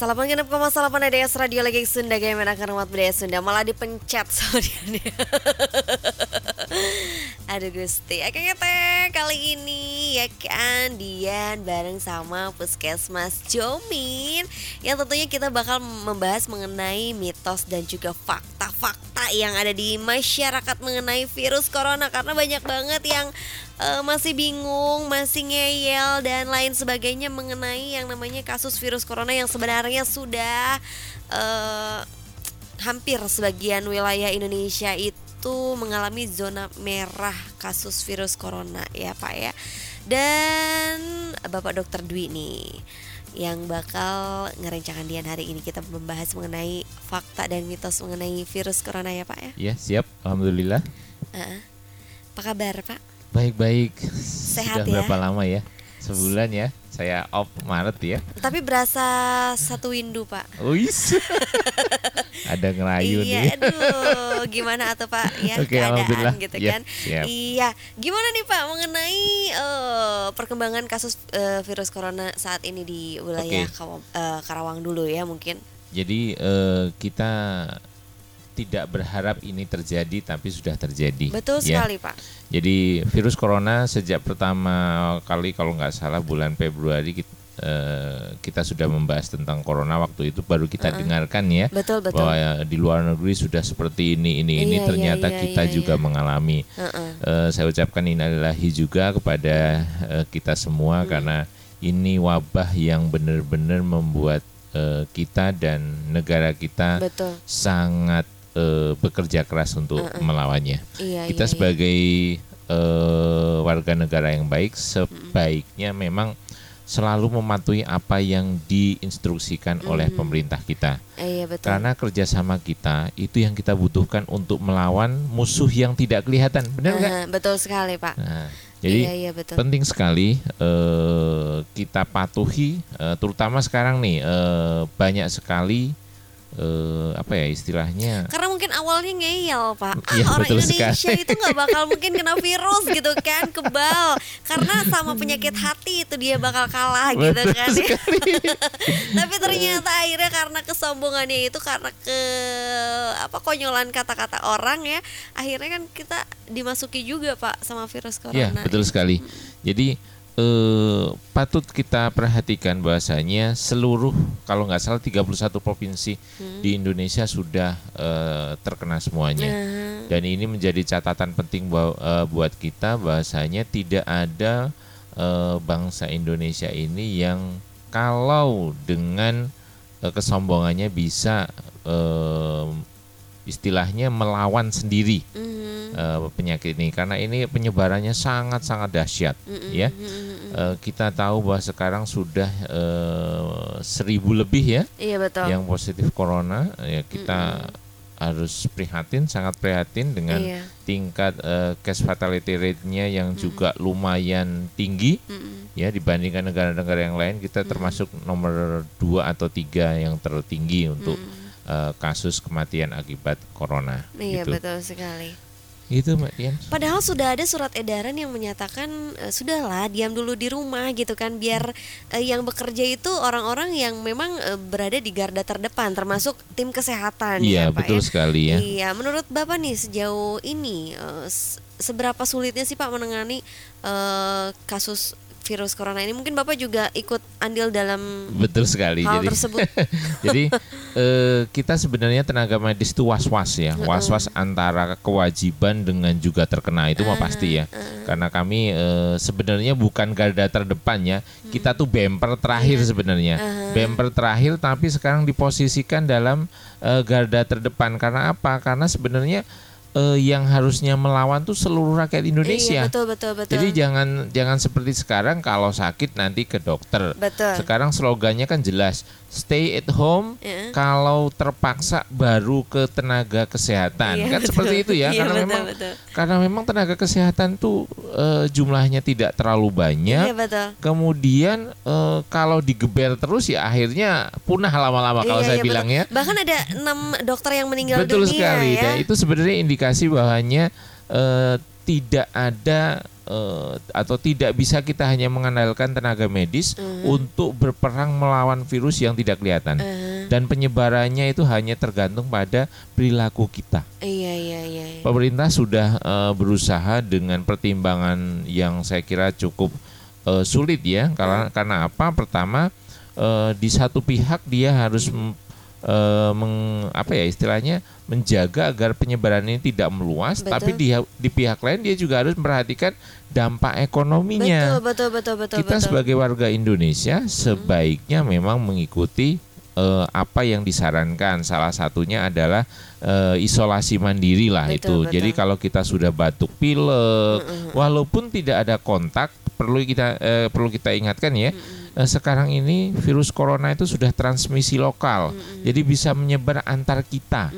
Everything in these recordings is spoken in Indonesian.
Salapan genep koma salapan ADS Radio lagi Sunda. Gaya Menakan Umat Budaya Sunda. Malah dipencet sama Aduh Gusti. Akhirnya teh kali ini ya kan Dian bareng sama Puskesmas Jomin. Yang tentunya kita bakal membahas mengenai mitos dan juga fakta-fakta yang ada di masyarakat mengenai virus corona. Karena banyak banget yang uh, masih bingung, masih ngeyel dan lain sebagainya mengenai yang namanya kasus virus corona yang sebenarnya sudah uh, hampir sebagian wilayah Indonesia itu mengalami zona merah kasus virus corona ya Pak ya. Dan Bapak Dokter Dwi nih yang bakal ngerencanakan Dian hari ini kita membahas mengenai fakta dan mitos mengenai virus corona ya Pak ya. Ya siap, alhamdulillah. Uh, apa kabar Pak? Baik-baik. Sehat Sudah ya? berapa lama ya? Sebulan ya. Saya off Maret ya. Tapi berasa satu windu pak. Wis. Ada ngerayu iya, nih. aduh, gimana atau pak ya alhamdulillah. keadaan gitu Ya, kan? siap. Iya, gimana nih pak mengenai eh, perkembangan kasus eh, virus corona saat ini di wilayah Oke. Kawa- eh, Karawang dulu ya mungkin? Jadi eh, kita tidak berharap ini terjadi tapi sudah terjadi. Betul ya. sekali pak. Jadi virus corona sejak pertama kali kalau nggak salah bulan Februari kita, eh, kita sudah membahas tentang corona waktu itu baru kita dengarkan ya Betul betul. bahwa ya, di luar negeri sudah seperti ini ini ini Iya, iya, ternyata iya, kita iya, juga iya. mengalami. Heeh. Eh, saya ucapkan innalillahi juga kepada eh, kita Hmm. semua karena ini wabah yang benar-benar membuat eh, kita dan negara kita Betul. sangat eh, bekerja keras untuk melawannya. Iya kita iya, sebagai eh, warga negara yang baik sebaiknya memang selalu mematuhi apa yang diinstruksikan oleh pemerintah kita. iya. Eh, iya betul. Karena kerjasama kita itu yang kita butuhkan untuk melawan musuh yang tidak kelihatan, benar nggak? Eh, betul sekali pak. Nah, jadi iya iya betul. penting sekali eh, kita patuhi, eh, terutama sekarang nih eh, banyak sekali eh, apa ya istilahnya Karena mungkin awalnya ngeyel pak ah, Iya, Orang Indonesia sekali. itu nggak bakal mungkin kena virus gitu kan Kebal Karena sama penyakit hati itu dia bakal kalah gitu Betul kan sekali. Tapi ternyata akhirnya karena kesombongannya itu Karena ke apa konyolan kata-kata orang ya Akhirnya kan kita dimasuki juga pak sama virus Ya, corona betul sekali. Jadi eh, patut kita perhatikan bahwasanya seluruh kalau nggak salah 31 provinsi di Indonesia sudah eh, terkena semuanya. Nah, Dan ini menjadi catatan penting ba- eh, buat kita bahwasanya tidak ada eh, bangsa Indonesia ini yang kalau dengan eh, kesombongannya bisa eh, istilahnya melawan sendiri. Mhm, eh, penyakit ini. Karena ini penyebarannya sangat-sangat dahsyat mhm, ya. Eh, kita tahu bahwa sekarang sudah eh, seribu lebih ya Iya betul. yang positif corona. Ya kita harus prihatin sangat prihatin dengan Iya. tingkat eh, case fatality rate-nya yang juga lumayan tinggi mhm. ya dibandingkan negara-negara yang lain. Kita termasuk nomor dua atau tiga yang tertinggi untuk eh, kasus kematian akibat corona Iya gitu. betul sekali Itu Mbak Dian. Padahal sudah ada surat edaran yang menyatakan eh, sudahlah diam dulu di rumah gitu kan biar eh, yang bekerja itu orang-orang yang memang eh, berada di garda terdepan termasuk tim kesehatan ya Iya, Pak betul ya. sekali ya. Iya, menurut Bapak nih sejauh ini s- seberapa sulitnya sih Pak menangani eh, kasus virus corona ini? Mungkin Bapak juga ikut andil dalam Betul sekali. hal jadi tersebut. jadi eh, kita sebenarnya tenaga medis itu was-was ya, was-was antara kewajiban dengan juga terkena itu mah pasti ya. Karena kami eh, sebenarnya bukan garda terdepan ya. Kita tuh bemper terakhir sebenarnya. Bemper terakhir tapi sekarang diposisikan dalam eh, garda terdepan karena apa? Karena sebenarnya eh, yang harusnya melawan tuh seluruh rakyat Indonesia. Iya, betul betul betul. Jadi jangan jangan seperti sekarang kalau sakit nanti ke dokter. betul. Sekarang slogannya kan jelas, stay at home. Iya. Kalau terpaksa baru ke tenaga kesehatan. Iya, kan betul. seperti itu ya. Iya, karena betul, memang betul. karena memang tenaga kesehatan tuh eh, jumlahnya tidak terlalu banyak. Iya betul. Kemudian eh, kalau digeber terus ya akhirnya punah lama-lama kalau Iya, saya iya, betul. bilang ya. Bahkan ada enam dokter yang meninggal Betul dunia sekali. ya. Dan itu sebenarnya indikasi bahwanya eh, tidak ada eh, atau tidak bisa kita hanya mengandalkan tenaga medis untuk berperang melawan virus yang tidak kelihatan Uh, dan penyebarannya itu hanya tergantung pada perilaku kita. iya iya iya. iya. Pemerintah sudah eh, berusaha dengan pertimbangan yang saya kira cukup eh, sulit ya karena karena apa? Pertama eh, di satu pihak dia harus eh, meng, apa ya istilahnya menjaga agar penyebaran ini tidak meluas, Betul. tapi di di pihak lain dia juga harus memperhatikan dampak ekonominya. Betul betul betul betul Kita betul. sebagai warga Indonesia sebaiknya memang mengikuti eh, apa yang disarankan. Salah satunya adalah eh, isolasi mandiri lah Betul, itu. betul. Jadi kalau kita sudah batuk pilek, walaupun tidak ada kontak, perlu kita eh, perlu kita ingatkan ya. Eh, Sekarang ini virus corona itu sudah transmisi lokal, jadi bisa menyebar antar kita.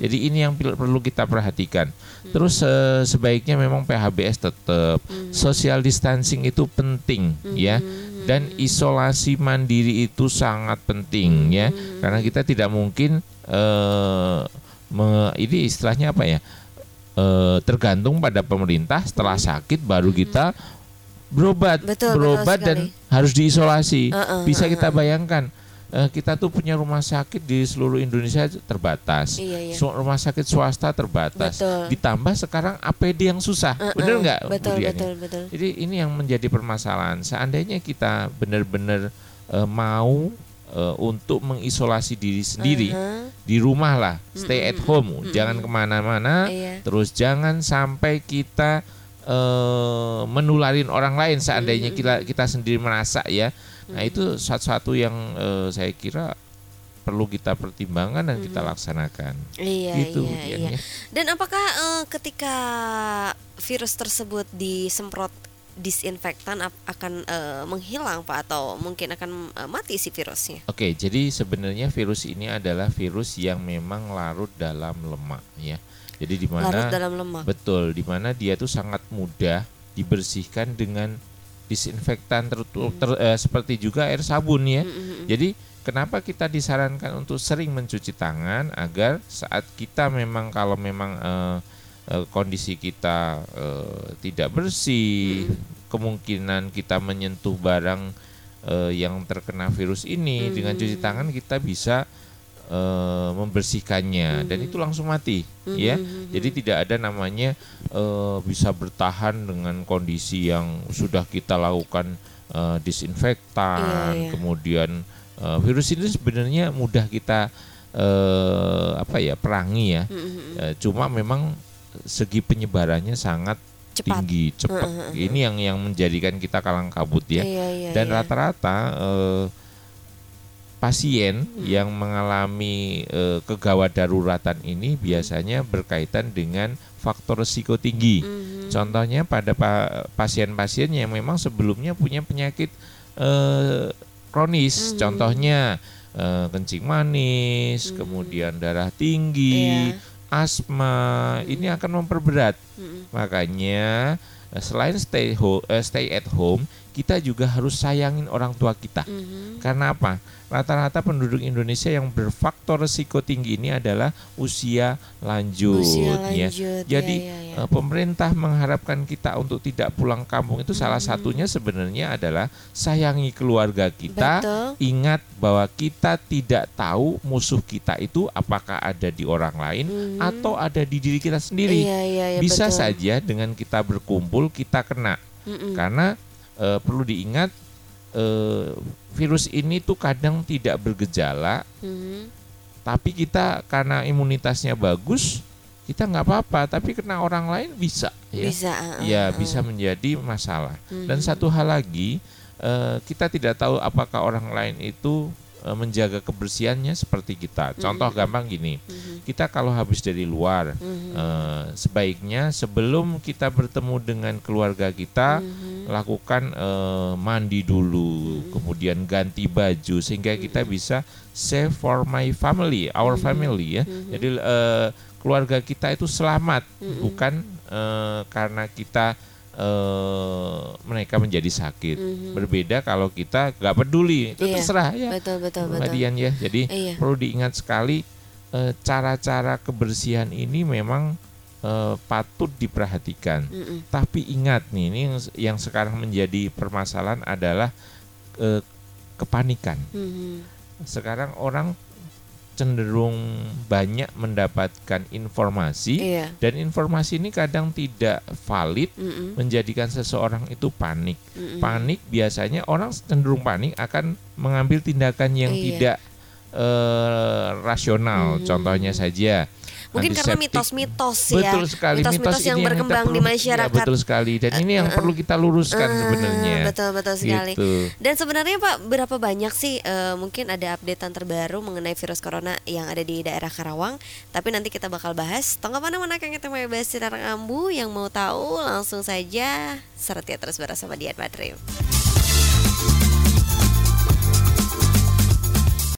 Jadi ini yang perlu kita perhatikan. Terus eh, sebaiknya memang PHBS tetap, social distancing itu penting ya, dan isolasi mandiri itu sangat penting ya, karena kita tidak mungkin eh, me- ini istilahnya apa ya, eh, tergantung pada pemerintah. Setelah sakit baru kita berobat, Betul, betul berobat dan sekali. harus diisolasi. Uh-uh, Bisa kita bayangkan. eh, kita tuh punya rumah sakit di seluruh Indonesia terbatas. Iya iya. Rumah sakit swasta terbatas. Betul. Ditambah sekarang APD yang susah, Uh-uh, bener nggak? Betul betul betul. Jadi ini yang menjadi permasalahan. Seandainya kita benar-benar eh, mau eh, untuk mengisolasi diri sendiri Uh-huh. di rumah lah, stay at home, jangan ke mana-mana. Iya. Terus jangan sampai kita eh, menularin orang lain. Seandainya kita kita sendiri merasa ya, nah itu satu-satu yang eh, saya kira perlu kita pertimbangkan dan kita laksanakan. Iya gitu, iya iya. ya. Dan apakah eh, ketika virus tersebut disemprot disinfektan akan eh, menghilang Pak atau mungkin akan eh, mati si virusnya? Oke, jadi sebenarnya virus ini adalah virus yang memang larut dalam lemak ya. Jadi di Larut mana dalam lemak. betul di mana dia itu sangat mudah dibersihkan dengan disinfektan tertu- ter- eh, seperti juga air sabun ya. Jadi kenapa kita disarankan untuk sering mencuci tangan agar saat kita memang kalau memang eh, kondisi kita eh, tidak bersih, kemungkinan kita menyentuh barang eh, yang terkena virus ini dengan cuci tangan kita bisa membersihkannya dan itu langsung mati ya. Jadi tidak ada namanya bisa bertahan dengan kondisi yang sudah kita lakukan disinfektan, Iya, iya. kemudian virus ini sebenarnya mudah kita eh, apa ya perangi ya. Eh, cuma memang segi penyebarannya sangat Cepat. tinggi, cepat. Ini yang yang menjadikan kita kalang kabut ya. Iya iya. Dan iya. rata-rata eh, pasien yang mengalami eh, kegawat daruratan ini biasanya berkaitan dengan faktor risiko tinggi. Mhm. Contohnya pada pa- pasien-pasien yang memang sebelumnya punya penyakit eh, kronis, contohnya eh, kencing manis, kemudian darah tinggi, Iya. Asma, ini akan memperberat. Makanya eh, selain stay ho- eh, stay at home, kita juga harus sayangin orang tua kita. Mhm. Karena apa? Rata-rata penduduk Indonesia yang berfaktor risiko tinggi ini adalah usia lanjut, Usia ya. lanjut, Jadi ya, ya, ya. eh, pemerintah mengharapkan kita untuk tidak pulang kampung itu salah satunya sebenarnya adalah sayangi keluarga kita. Betul. Ingat bahwa kita tidak tahu musuh kita itu apakah ada di orang lain atau ada di diri kita sendiri. Iya iya iya. Bisa betul. saja dengan kita berkumpul kita kena. Mm-mm. Karena eh, perlu diingat eh, virus ini tuh kadang tidak bergejala, Mhm. tapi kita karena imunitasnya bagus, kita nggak apa-apa. Tapi kena orang lain bisa, ya, Bisa. ah, ya ah. bisa menjadi masalah. Dan satu hal lagi, eh, kita tidak tahu apakah orang lain itu eh, menjaga kebersihannya seperti kita. Contoh gampang gini, kita kalau habis dari luar, eh, sebaiknya sebelum kita bertemu dengan keluarga kita, lakukan eh, mandi dulu, kemudian ganti baju sehingga kita bisa save for my family, our family ya. Jadi eh, keluarga kita itu selamat, bukan eh, karena kita eh, mereka menjadi sakit. Berbeda kalau kita nggak peduli, itu Iya, terserah ya. Betul betul Mbak betul. Dian ya. Jadi Iya. perlu diingat sekali eh, cara-cara kebersihan ini memang eh, patut diperhatikan. Mm-mm. Tapi ingat nih, ini yang, yang sekarang menjadi permasalahan adalah eh, kepanikan. Mhm. Sekarang orang cenderung banyak mendapatkan informasi Iya. dan informasi ini kadang tidak valid Mm-mm. menjadikan seseorang itu panik. Mm-mm. Panik biasanya orang cenderung panik akan mengambil tindakan yang Iya. tidak eh, rasional. Mhm. Contohnya saja Mungkin karena mitos-mitos ya. Betul sekali Mitos-mitos mitos yang berkembang di perlu- masyarakat. ya, betul sekali dan ini yang perlu kita luruskan Ah, sebenarnya. Betul betul sekali. Gitu. Dan sebenarnya Pak, berapa banyak sih eh, mungkin ada updatean terbaru mengenai virus corona yang ada di daerah Karawang? Tapi nanti kita bakal bahas. Tongkap mana mana yang kita mau bahas sinar ambu yang mau tahu langsung saja seretia terus bersama Dian Madrim.